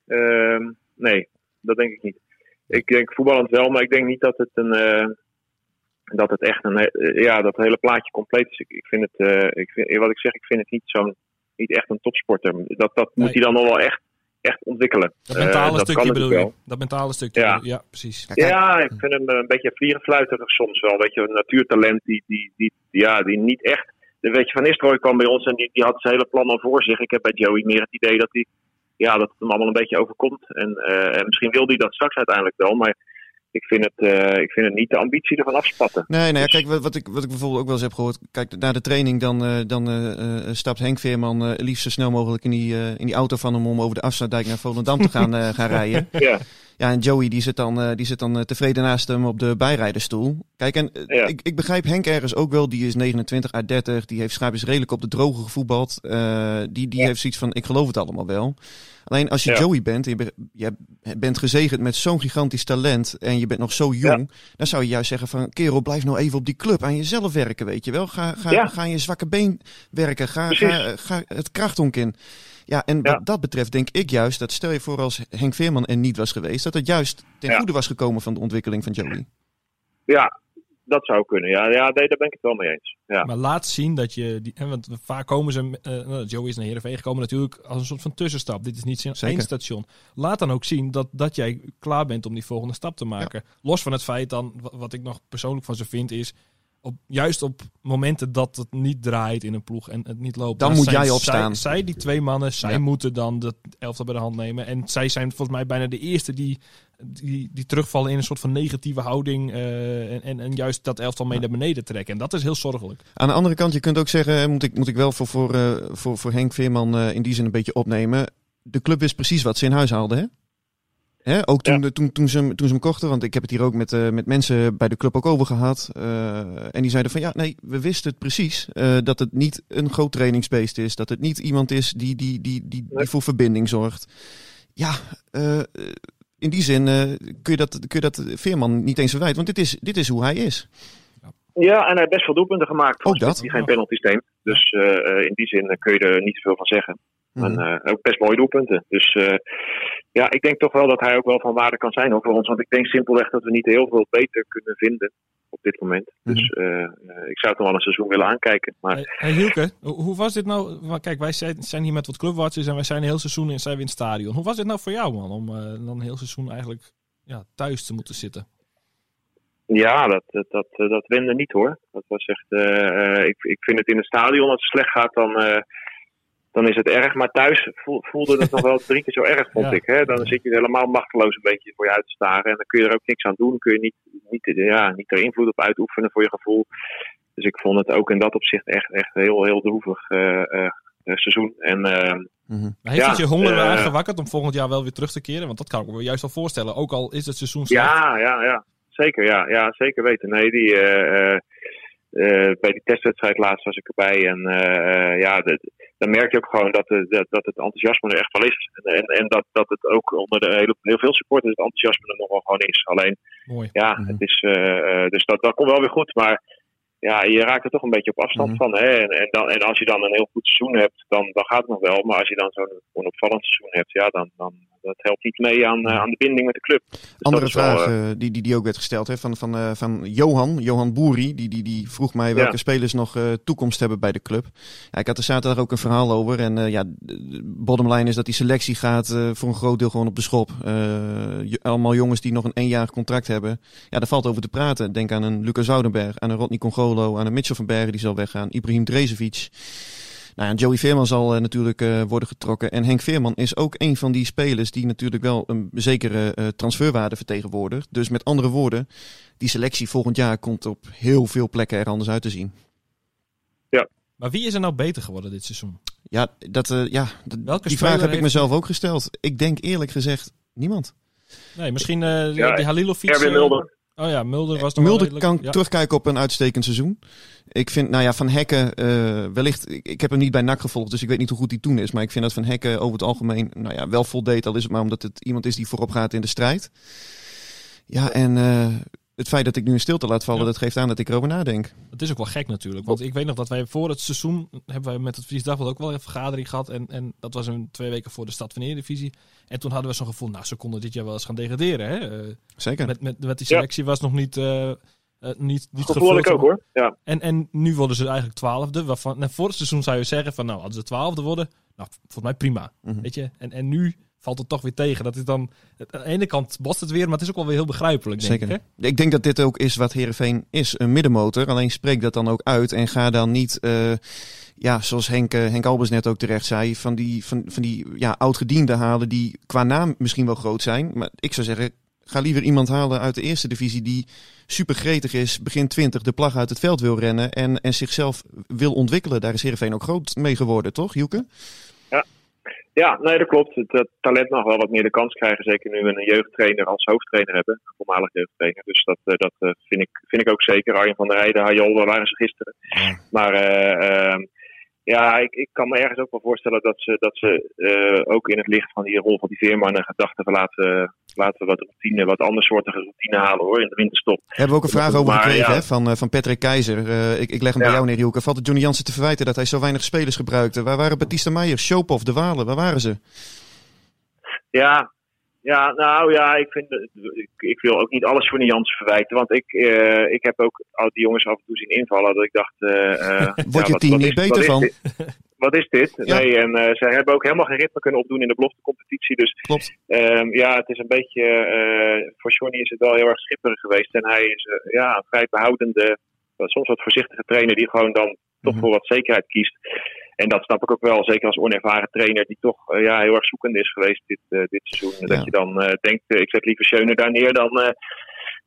Ehm, nee, dat denk ik niet. Ik denk voetballend wel, maar ik denk niet dat het een. Eh, dat het echt een. he- ja, dat hele plaatje compleet is. Ik, ik vind het. eh, ik vind, wat ik zeg, ik vind het niet zo'n. Niet echt een topsporter. Dat, dat Nee. moet hij dan nog wel echt, echt ontwikkelen. Dat Eh, mentale dat stukje bedoel je? Dat mentale stukje. Ja. bedoel- ja precies. Ja, kijk, Ja, ik vind hem eh, een beetje vlierenfluiterig soms wel. Weet je, een natuurtalent die, die, die, ja, die niet echt. de- Weet je, Van Nistelrooy kwam bij ons en die, die had zijn hele plan al voor zich. Ik heb bij Joey meer het idee dat, hij, ja, dat het hem allemaal een beetje overkomt. En, eh, en misschien wil hij dat straks uiteindelijk wel, maar ik vind het, eh, ik vind het niet de ambitie ervan afspatten. Nee, nee, Dus- kijk, wat, wat ik, wat ik bijvoorbeeld ook wel eens heb gehoord. Kijk, na de training dan, eh, dan eh, stapt Henk Veerman liefst zo snel mogelijk in die, in die auto van hem om over de Afsluitdijk naar Volendam te gaan, gaan rijden. Ja, Ja, en Joey die zit dan, eh, die zit dan eh, tevreden naast hem op de bijrijderstoel. Kijk, en eh, ik, ik begrijp Henk ergens ook wel. Die is 29 uit 30. Die heeft schaapjes redelijk op de droge gevoetbald. Die die heeft zoiets van, ik geloof het allemaal wel. Alleen als je Ja. Joey bent, en je, je bent gezegend met zo'n gigantisch talent en je bent nog zo jong, dan zou je juist zeggen van, kerel, blijf nou even op die club aan jezelf werken, weet je wel. Ga, ga, Ja. ga je zwakke been werken, ga, ga, ga het krachtonk in. Ja, en wat dat betreft denk ik juist dat stel je voor als Henk Veerman er niet was geweest, dat het juist ten Ja. goede was gekomen van de ontwikkeling van Joey. Ja, dat zou kunnen. Ja, ja nee, daar ben ik het wel mee eens. Ja. Maar laat zien dat je... Die, hè, want vaak komen ze... eh, nou, Joey is naar Heerenveen gekomen natuurlijk als een soort van tussenstap. Dit is niet zijn Zeker. eindstation. Laat dan ook zien dat, dat jij klaar bent om die volgende stap te maken. Los van het feit dan, wa- wat ik nog persoonlijk van ze vind, is... Op, juist op momenten dat het niet draait in een ploeg en het niet loopt. Dan dan moet zijn jij opstaan. Zij, zij, die twee mannen, zij Ja. moeten dan de elftal bij de hand nemen. En zij zijn volgens mij bijna de eerste die, die, die terugvallen in een soort van negatieve houding. eh, en, en, en juist dat elftal mee naar beneden trekken. En dat is heel zorgelijk. Aan de andere kant, je kunt ook zeggen, hè, moet ik, moet ik wel voor, voor, eh, voor, voor Henk Veerman eh, in die zin een beetje opnemen. De club wist precies wat ze in huis haalden, hè? Hè? Ook toen, toen, toen, ze, hem- toen ze hem kochten, want ik heb het hier ook met, eh, met mensen bij de club ook over gehad. eh, en die zeiden van ja, nee, we wisten het precies. eh, dat het niet een groot trainingsbeest is. Dat het niet iemand is die, die, die, die, die voor verbinding zorgt. Ja, in die zin kun, je dat, kun je dat Veerman niet eens verwijten. Want dit is, dit is hoe hij is. Ja, en hij heeft best veel doelpunten gemaakt. Ook dat. Die geen penalty neemt. Dus in die zin kun je er niet zoveel van zeggen. Mhm. En ook best mooie doelpunten. Dus ja, ik denk toch wel dat hij ook wel van waarde kan zijn hoor, voor ons. Want ik denk simpelweg dat we niet heel veel beter kunnen vinden op dit moment. Dus Mhm. eh, eh, ik zou het nog wel een seizoen willen aankijken. Maar Hey, hey Hielke, hoe was dit nou? Kijk, wij zijn hier met wat clubwatchers en wij zijn een heel seizoen in, zijn we in het stadion. Hoe was dit nou voor jou, man, om eh, dan een heel seizoen eigenlijk ja, thuis te moeten zitten? Ja, dat, dat, dat, dat wende niet hoor. Dat was echt. ik, ik vind het in het stadion, als het slecht gaat, dan, dan is het erg. Maar thuis voel- voelde het nog wel drie keer zo erg, vond Ja. ik. Hè? Dan zit je helemaal machteloos een beetje voor je uit te staren. En dan kun je er ook niks aan doen. Kun je niet, niet, ja, niet er invloed op uitoefenen voor je gevoel. Dus ik vond het ook in dat opzicht echt, echt heel, heel droevig eh, eh, eh, seizoen. En, eh, Maar heeft ja, het je honger eh, aangewakkerd om volgend jaar wel weer terug te keren? Want dat kan ik me juist wel voorstellen. Ook al is het seizoen slecht. Ja, ja, ja. Zeker, ja. Ja, zeker weten. Nee, die, eh, eh, eh, bij die testwedstrijd laatst was ik erbij. En ja, de- dan merk je ook gewoon dat, de, dat, dat het enthousiasme er echt wel is. En, en, en dat, dat het ook onder de hele, heel veel supporters het enthousiasme er nog wel gewoon is. Alleen, Mooi. ja, het is, eh, eh, dus dat, dat komt wel weer goed. Maar ja, je raakt er toch een beetje op afstand van. Hè? En, en, dan, en als je dan een heel goed seizoen hebt, dan, dan gaat het nog wel. Maar als je dan zo'n onopvallend seizoen hebt, ja, dan, dan dat helpt niet mee aan, eh, aan de binding met de club. Dus Andere wel, vraag eh, eh, die, die, die ook werd gesteld hè, van, van, van Johan, Johan Boeri. Die, die, die vroeg mij welke Ja. spelers nog toekomst hebben bij de club. Ja, ik had er zaterdag ook een verhaal over. En ja, bottom line is dat die selectie gaat voor een groot deel gewoon op de schop. Allemaal jongens die nog een eenjarig contract hebben. Ja, daar valt over te praten. Denk aan een Lucas Zoudenberg, aan een Rodney Congolo, aan een Mitchell van Bergen die zal weggaan. Ibrahim Drezevic. Nou ja, Joey Veerman zal eh, natuurlijk eh, worden getrokken. En Henk Veerman is ook een van die spelers die natuurlijk wel een zekere eh, transferwaarde vertegenwoordigt. Dus met andere woorden, die selectie volgend jaar komt op heel veel plekken er anders uit te zien. Ja. Maar wie is er nou beter geworden dit seizoen? Ja, dat, eh, ja Welke die vraag heb ik heeft- mezelf ook gesteld. Ik denk eerlijk gezegd niemand. Nee, misschien eh Ja, die Halilovic. Erwin Mulder. Oh ja, Mulder was Mulder redelijk- kan ja. terugkijken op een uitstekend seizoen. Ik vind, nou ja, Van Hekken, eh, wellicht, ik, ik heb hem niet bij NAC gevolgd, dus ik weet niet hoe goed hij toen is. Maar ik vind dat Van Hekken over het algemeen, nou ja, wel voldeed. Al is het maar omdat het iemand is die voorop gaat in de strijd. Ja, en eh, het feit dat ik nu een stilte laat vallen, Ja. dat geeft aan dat ik erover nadenk. Het is ook wel gek natuurlijk. Want ik weet nog dat wij voor het seizoen... hebben wij met het Fries Dagblad ook wel een vergadering gehad. En, en dat was een twee weken voor de stad van Eredivisie. En toen hadden we zo'n gevoel... Nou, ze konden dit jaar wel eens gaan degraderen. Hè? Eh, Zeker. Met, met, met die selectie was nog niet... eh eh, niet, niet had ik ook hoor. Ja. En, en nu worden ze eigenlijk twaalfde. Waarvan, en voor het seizoen zou je zeggen van... Nou, als ze twaalfde worden... Nou, volgens mij prima. Mhm. Weet je? En, en nu valt het toch weer tegen. Dat is dan... Aan de ene kant botst het weer... Maar het is ook wel weer heel begrijpelijk, denk Zeker. ik. Hè? Ik denk dat dit ook is wat Herenveen is, een middenmotor. Alleen spreek dat dan ook uit en ga dan niet, eh, ja, zoals Henk, eh, Henk Albers net ook terecht zei, van die, van, van die ja, oud-gedienden halen die qua naam misschien wel groot zijn. Maar ik zou zeggen, ga liever iemand halen uit de eerste divisie die super gretig is, begin 20, de plag uit het veld wil rennen en, en zichzelf wil ontwikkelen. Daar is Herenveen ook groot mee geworden, toch, Hielke? Ja, nee, dat klopt. Het, talent mag wel wat meer de kans krijgen. Zeker nu we een jeugdtrainer als hoofdtrainer hebben. Een voormalig jeugdtrainer. Dus dat, eh, dat eh, vind, ik, vind ik ook zeker. Arjen van der Heijden, Hajol, waar waren ze gisteren. Maar ehm, ja, ik, ik kan me ergens ook wel voorstellen dat ze, dat ze ook in het licht van die rol van die veerman gedachten van laten, laten we wat routine, wat andere soorten routine halen hoor, in de winterstop. Hebben we ook een vraag over Maar, gekregen ja. hè, van, eh, van Patrick Keizer. Eh, ik, ik leg hem bij jou neer, Hielke. Valt het Johnny Jansen te verwijten dat hij zo weinig spelers gebruikte? Waar waren Batista Meijer, Shopov, De Walen? Waar waren ze? Ja, ja, nou ja, ik, vind, ik, ik wil ook niet alles voor Jansen verwijten. Want ik, eh, ik heb ook al die jongens af en toe zien invallen. Dat ik dacht. Word ja, je team niet beter van? dit? Wat is dit? Ja. Nee, en eh, zij hebben ook helemaal geen ritme kunnen opdoen in de beloftecompetitie. Dus Klopt. ehm, ja, het is een beetje. eh, voor Johnny is het wel heel erg schipperig geweest. En hij is eh, ja, een vrij behoudende, soms wat voorzichtige trainer die gewoon dan toch Mhm. voor wat zekerheid kiest. En dat snap ik ook wel, zeker als onervaren trainer die toch ja, heel erg zoekend is geweest dit, dit seizoen. Ja. Dat je dan denkt, ik zet liever Schöne daar neer dan,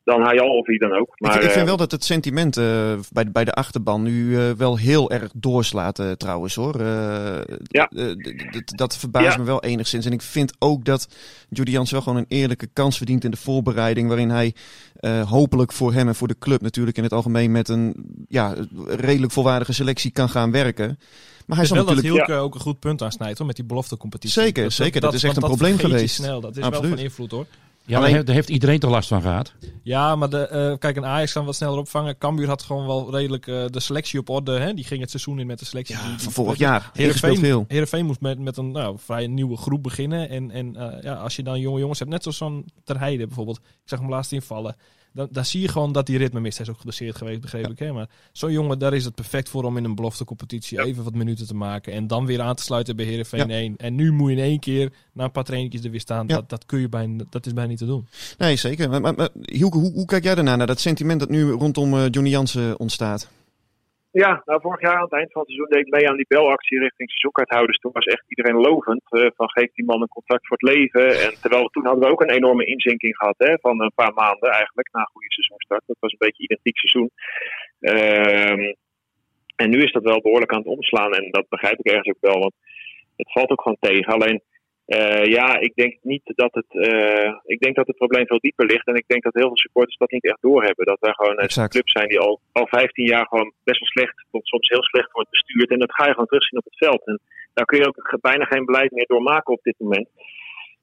dan Hayal of wie dan ook. Ik, Maar, ik vind eh, wel dat het sentiment eh, bij, bij de achterban nu eh, wel heel erg doorslaat trouwens hoor. Eh, Ja. eh, dat verbaast Ja. me wel enigszins. En ik vind ook dat Judy Jans wel gewoon een eerlijke kans verdient in de voorbereiding. Waarin hij eh, hopelijk voor hem en voor de club natuurlijk in het algemeen met een ja, redelijk volwaardige selectie kan gaan werken. Maar hij is zal wel dat natuurlijk... Ook een goed punt aansnijdt hoor, met die beloftecompetitie. Zeker, zeker. Dat is echt een probleem geweest. Snel. Dat is Absoluut. wel van invloed hoor. Ja, Alleen- daar, heeft, iedereen toch last van gehad. Ja, maar de, eh, kijk, een Ajax kan wat sneller opvangen. Cambuur had gewoon wel redelijk eh, de selectie op orde. Hè? Die ging het seizoen in met de selectie. Ja, die, van vorig jaar. Ingespeeld veel. Heerenveen moest met, met een nou, vrij nieuwe groep beginnen. En, en eh, ja, als je dan jonge jongens hebt, net zoals zo'n Ter Heide bijvoorbeeld. Ik zag hem laatst invallen. Dan, dan zie je gewoon dat die ritme mist. Hij is ook geblesseerd geweest, begreep ik. Hè? Maar zo'n jongen, daar is het perfect voor om in een beloftecompetitie even wat minuten te maken. En dan weer aan te sluiten bij Heerenveen 1. En nu moet je in één keer na een paar trainingjes er weer staan. Ja. Dat, dat, kun je bijna, dat is bijna niet te doen. Nee, zeker. Maar, maar, maar Hielke, hoe, hoe kijk jij daarna, naar dat sentiment dat nu rondom eh, Johnny Jansen ontstaat? Ja, nou, vorig jaar aan het eind van het seizoen deed ik mee aan die belactie richting seizoenkaarthouders. Toen was echt iedereen lovend eh, van geef die man een contract voor het leven. En terwijl we- toen hadden we ook een enorme inzinking gehad hè, van een paar maanden eigenlijk na een goede seizoenstart. Dat was een beetje identiek seizoen. Ehm, en nu is dat wel behoorlijk aan het omslaan en dat begrijp ik ergens ook wel, want het valt ook gewoon tegen. Alleen eh, ja, ik denk niet dat het. eh, ik denk dat het probleem veel dieper ligt. En ik denk dat heel veel supporters dat niet echt doorhebben. Dat wij gewoon een Exact. club zijn die al, al 15 jaar gewoon best wel slecht, tot soms heel slecht wordt bestuurd. En dat ga je gewoon terugzien op het veld. En daar kun je ook bijna geen beleid meer door maken op dit moment.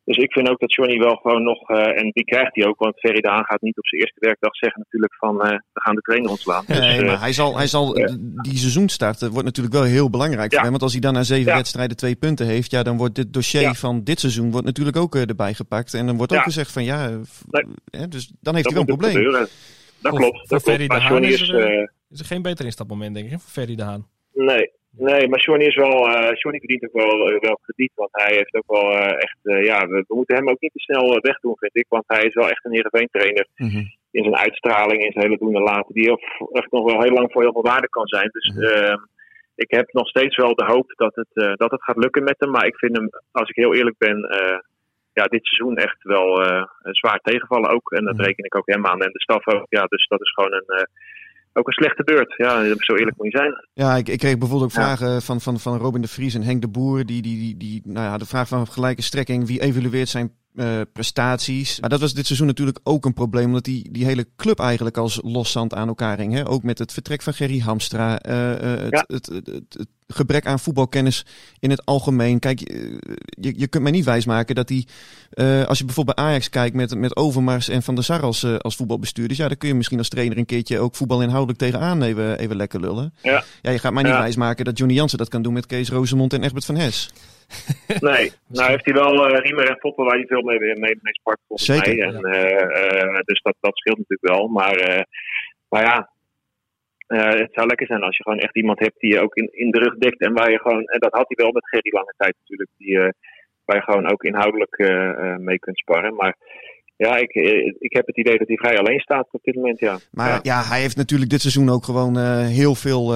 Dus ik vind ook dat Johnny wel gewoon nog, eh, en die krijgt hij ook, want Ferry de Haan gaat niet op zijn eerste werkdag zeggen natuurlijk van eh, we gaan de trainer ontslaan. Dus, Nee, eh, maar hij zal, hij zal die seizoenstart wordt natuurlijk wel heel belangrijk voor hem. Want als hij dan na zeven Ja. wedstrijden twee punten heeft, ja, dan wordt dit dossier Ja. van dit seizoen wordt natuurlijk ook erbij gepakt. En dan wordt ook gezegd van ja, f- Nee. hè, dus dan heeft dat hij wel een probleem. gebeuren. Dat klopt. voor Dat Ferry klopt. de Haan is is. er, eh, Is er geen beter instapmoment, denk ik, hè, voor Ferry de Haan. Nee, nee, maar Johnny is wel, Johnny verdient ook wel, eh, wel krediet, want hij heeft ook wel eh, echt, ja, we, we moeten hem ook niet te snel wegdoen, vind ik, want hij is wel echt een Heerenveen trainer Mhm. in zijn uitstraling, in zijn hele doen en laten, die echt nog wel heel lang voor heel veel waarde kan zijn. Dus ehm, ik heb nog steeds wel de hoop dat het, dat het gaat lukken met hem, maar ik vind hem, als ik heel eerlijk ben, ja, dit seizoen echt wel zwaar tegenvallen ook. En dat Mhm. reken ik ook hem aan en de staf ook. Ja, dus dat is gewoon een, ook een slechte beurt. Ja, zo eerlijk moet je zijn. Ja, ik, ik kreeg bijvoorbeeld ook Ja. vragen van, van, van Robin de Vries en Henk de Boer. Die, die, die, die, nou ja, de vraag van gelijke strekking. Wie evalueert zijn eh, prestaties? Maar dat was dit seizoen natuurlijk ook een probleem. Omdat die, die hele club eigenlijk als loszand aan elkaar hing. Hè? Ook met het vertrek van Gerry Hamstra. eh, eh, het, Ja. het- het gebrek aan voetbalkennis in het algemeen. Kijk, eh, je, je kunt mij niet wijsmaken dat die... eh, als je bijvoorbeeld bij Ajax kijkt met, met Overmars en Van der Sar als, eh, als voetbalbestuurders. Ja, dan kun je misschien als trainer een keertje ook voetbal inhoudelijk tegenaan even, even lekker lullen. Ja. Ja, je gaat mij niet Ja. wijsmaken dat Johnny Jansen dat kan doen met Kees Rosemond en Egbert van Hes. Nee, nou heeft hij wel eh Riemer en Foppen waar hij veel mee, mee, mee spart volgens Zeker, mij. En, dus dat, dat scheelt natuurlijk wel. Maar, maar ja, eh, het zou lekker zijn als je gewoon echt iemand hebt die je ook in, in de rug dekt. En waar je gewoon, en dat had hij wel met Gerry lange tijd natuurlijk, die, eh, waar je gewoon ook inhoudelijk eh, mee kunt sparren. Maar ja, ik, ik heb het idee dat hij vrij alleen staat op dit moment, ja. Maar ja. ja, hij heeft natuurlijk dit seizoen ook gewoon heel, veel,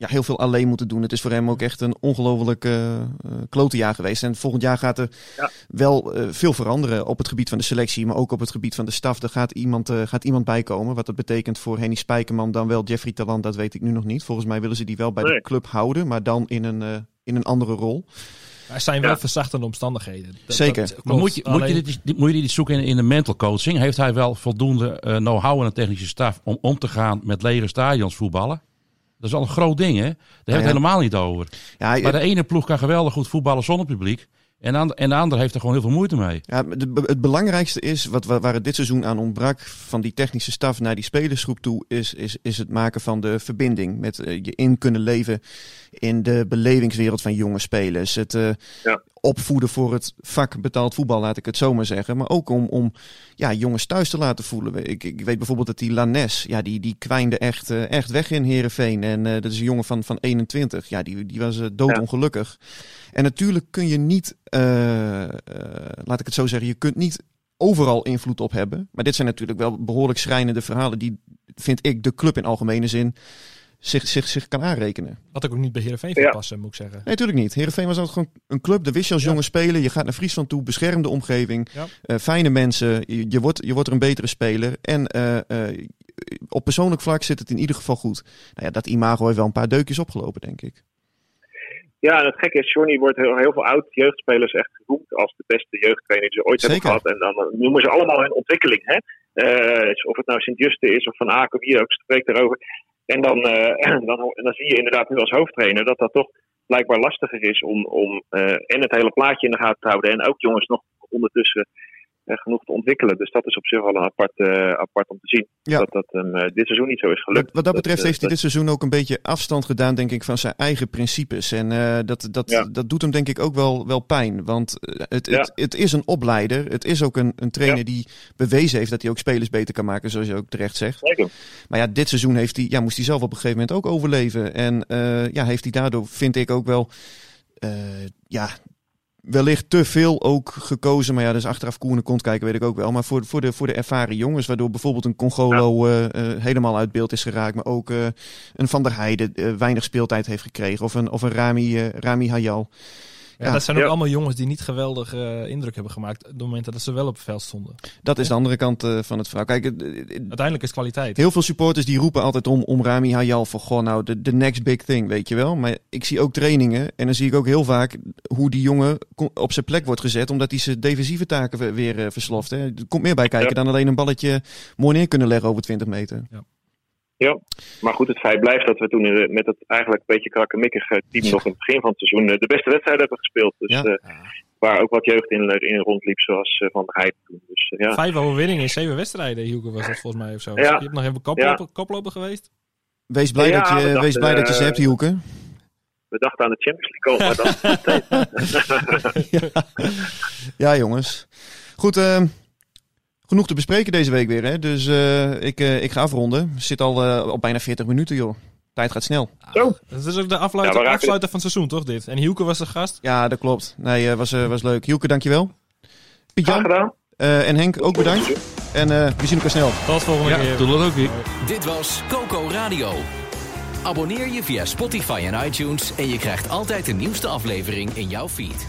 ja, heel veel alleen moeten doen. Het is voor hem ook echt een ongelooflijk eh eh, klote jaar geweest. En volgend jaar gaat er Ja. wel eh, veel veranderen op het gebied van de selectie, maar ook op het gebied van de staf. Er gaat iemand, eh, gaat iemand bijkomen. Wat dat betekent voor Henny Spijkerman, dan wel Jeffrey Talant, dat weet ik nu nog niet. Volgens mij willen ze die wel bij de club houden, maar dan in een, eh, in een andere rol. Er zijn wel Ja. verzachtende omstandigheden. Dat- Zeker. dat Maar moet je, moet, je Alleen- dit, dit- moet je dit zoeken in, in de mental coaching? Heeft hij wel voldoende eh, know-how en een technische staf om om te gaan met lege stadions voetballen? Dat is al een groot ding, hè? Daar hebben we het helemaal niet over. Ja, Maar de ene ploeg kan geweldig goed voetballen zonder publiek. En, de andere heeft er gewoon heel veel moeite mee. Ja, de- het belangrijkste is, wat, waar waar het dit seizoen aan ontbrak, van die technische staf naar die spelersgroep toe, is, is, is het maken van de verbinding. Met eh, je in kunnen leven in de belevingswereld van jonge spelers. Het eh, Ja. Opvoeden voor het vak betaald voetbal, laat ik het zo maar zeggen. Maar ook om, om ja, jongens thuis te laten voelen. Ik, ik weet bijvoorbeeld dat die Lanes, ja, die, die kwijnde echt, eh, echt weg in Heerenveen. En eh, dat is een jongen van, van 21. Ja, die, die was eh, doodongelukkig. En natuurlijk kun je niet, laat ik het zo zeggen, je kunt niet overal invloed op hebben. Maar dit zijn natuurlijk wel behoorlijk schrijnende verhalen die, vind ik, de club in algemene zin zich, zich, zich kan aanrekenen. Had ik ook niet bij Heerenveen Ja. van passen, moet ik zeggen. Nee, natuurlijk niet. Heerenveen was altijd gewoon een club. Daar wist je als Ja. jonge speler. Je gaat naar Friesland toe, beschermde omgeving. Ja. eh, fijne mensen. Je, je, wordt, je wordt er een betere speler. En eh, eh, op persoonlijk vlak zit het in ieder geval goed. Nou ja, dat imago heeft wel een paar deukjes opgelopen, denk ik. Ja, en het gekke is, Johnny wordt heel, heel veel oud-jeugdspelers echt geroemd als de beste jeugdtrainer die ze ooit Zeker. hebben gehad. En dan noemen ze allemaal hun ontwikkeling. Hè? Eh, of het nou Sint-Juste is of Van Aken, wie ook spreekt erover. En dan, eh, dan, dan zie je inderdaad nu als hoofdtrainer dat dat toch blijkbaar lastiger is om, om eh, en het hele plaatje in de gaten te houden. En ook jongens nog ondertussen genoeg te ontwikkelen. Dus dat is op zich wel een apart, eh, apart om te zien. Ja. Dat dat hem eh, dit seizoen niet zo is gelukt. Wat, wat dat betreft eh, heeft hij dit seizoen ook een beetje afstand gedaan, denk ik, van zijn eigen principes. En eh, dat, dat, Ja. dat doet hem denk ik ook wel, wel pijn. Want eh, het, Ja. het, het is een opleider. Het is ook een, een trainer die bewezen heeft dat hij ook spelers beter kan maken, zoals je ook terecht zegt. Zeker. Maar ja, dit seizoen heeft hij, ja, moest hij zelf op een gegeven moment ook overleven. En eh, ja, heeft hij daardoor, vind ik ook wel, eh, ja, wellicht te veel ook gekozen. Maar ja, dus achteraf Koenen komt kijken, weet ik ook wel. Maar voor, voor, de, voor de ervaren jongens, waardoor bijvoorbeeld een Congolo eh, eh, helemaal uit beeld is geraakt. Maar ook eh, een Van der Heijden weinig speeltijd heeft gekregen. Of een, of een Rami, Rami Hayal. Ja, Ja. dat zijn ook Ja. allemaal jongens die niet geweldig eh, indruk hebben gemaakt op het moment dat ze wel op het veld stonden. Dat is de andere kant eh, van het verhaal. Kijk, Uiteindelijk is het kwaliteit. Heel veel supporters die roepen altijd om, om Rami Hayal voor gewoon nou de, de next big thing, weet je wel. Maar ik zie ook trainingen en dan zie ik ook heel vaak hoe die jongen op zijn plek wordt gezet omdat hij zijn defensieve taken weer- eh, versloft. Hè. Er komt meer bij kijken Ja. dan alleen een balletje mooi neer kunnen leggen over 20 meter. Ja, maar goed, het feit blijft dat we toen de- met het eigenlijk een beetje krakkemikkige team nog in het begin van het seizoen eh, de beste wedstrijd hebben gespeeld. Dus Ja. eh, waar ook wat jeugd in, in rondliep, zoals eh, Van der Heijden toen. Dus eh, ja. Vijf overwinningen in zeven wedstrijden, Hielke was dat volgens mij of zo. Ja. Je hebt nog even koploper, koploper geweest. Wees blij, Ja, dat, je, dachten, wees blij dat je ze eh, hebt, Hielke. we dachten aan de Champions League komen, maar dat Ja, jongens. Goed, eh, genoeg te bespreken deze week weer. Hè? Dus eh, ik, eh, ik ga afronden. Zit al eh, op bijna 40 minuten, joh. Tijd gaat snel. Zo. Dat is ook de Ja, raken- afsluiter van het seizoen, toch dit? En Hielke was de gast. Ja, dat klopt. Nee, was, eh, was leuk. Hielke, dankjewel. Gedaan. eh, en Henk, ook bedankt. En eh, we zien elkaar snel. Tot volgende Ja, keer. doe dat ook weer. Dit was Coco Radio. Abonneer je via Spotify en iTunes en je krijgt altijd de nieuwste aflevering in jouw feed.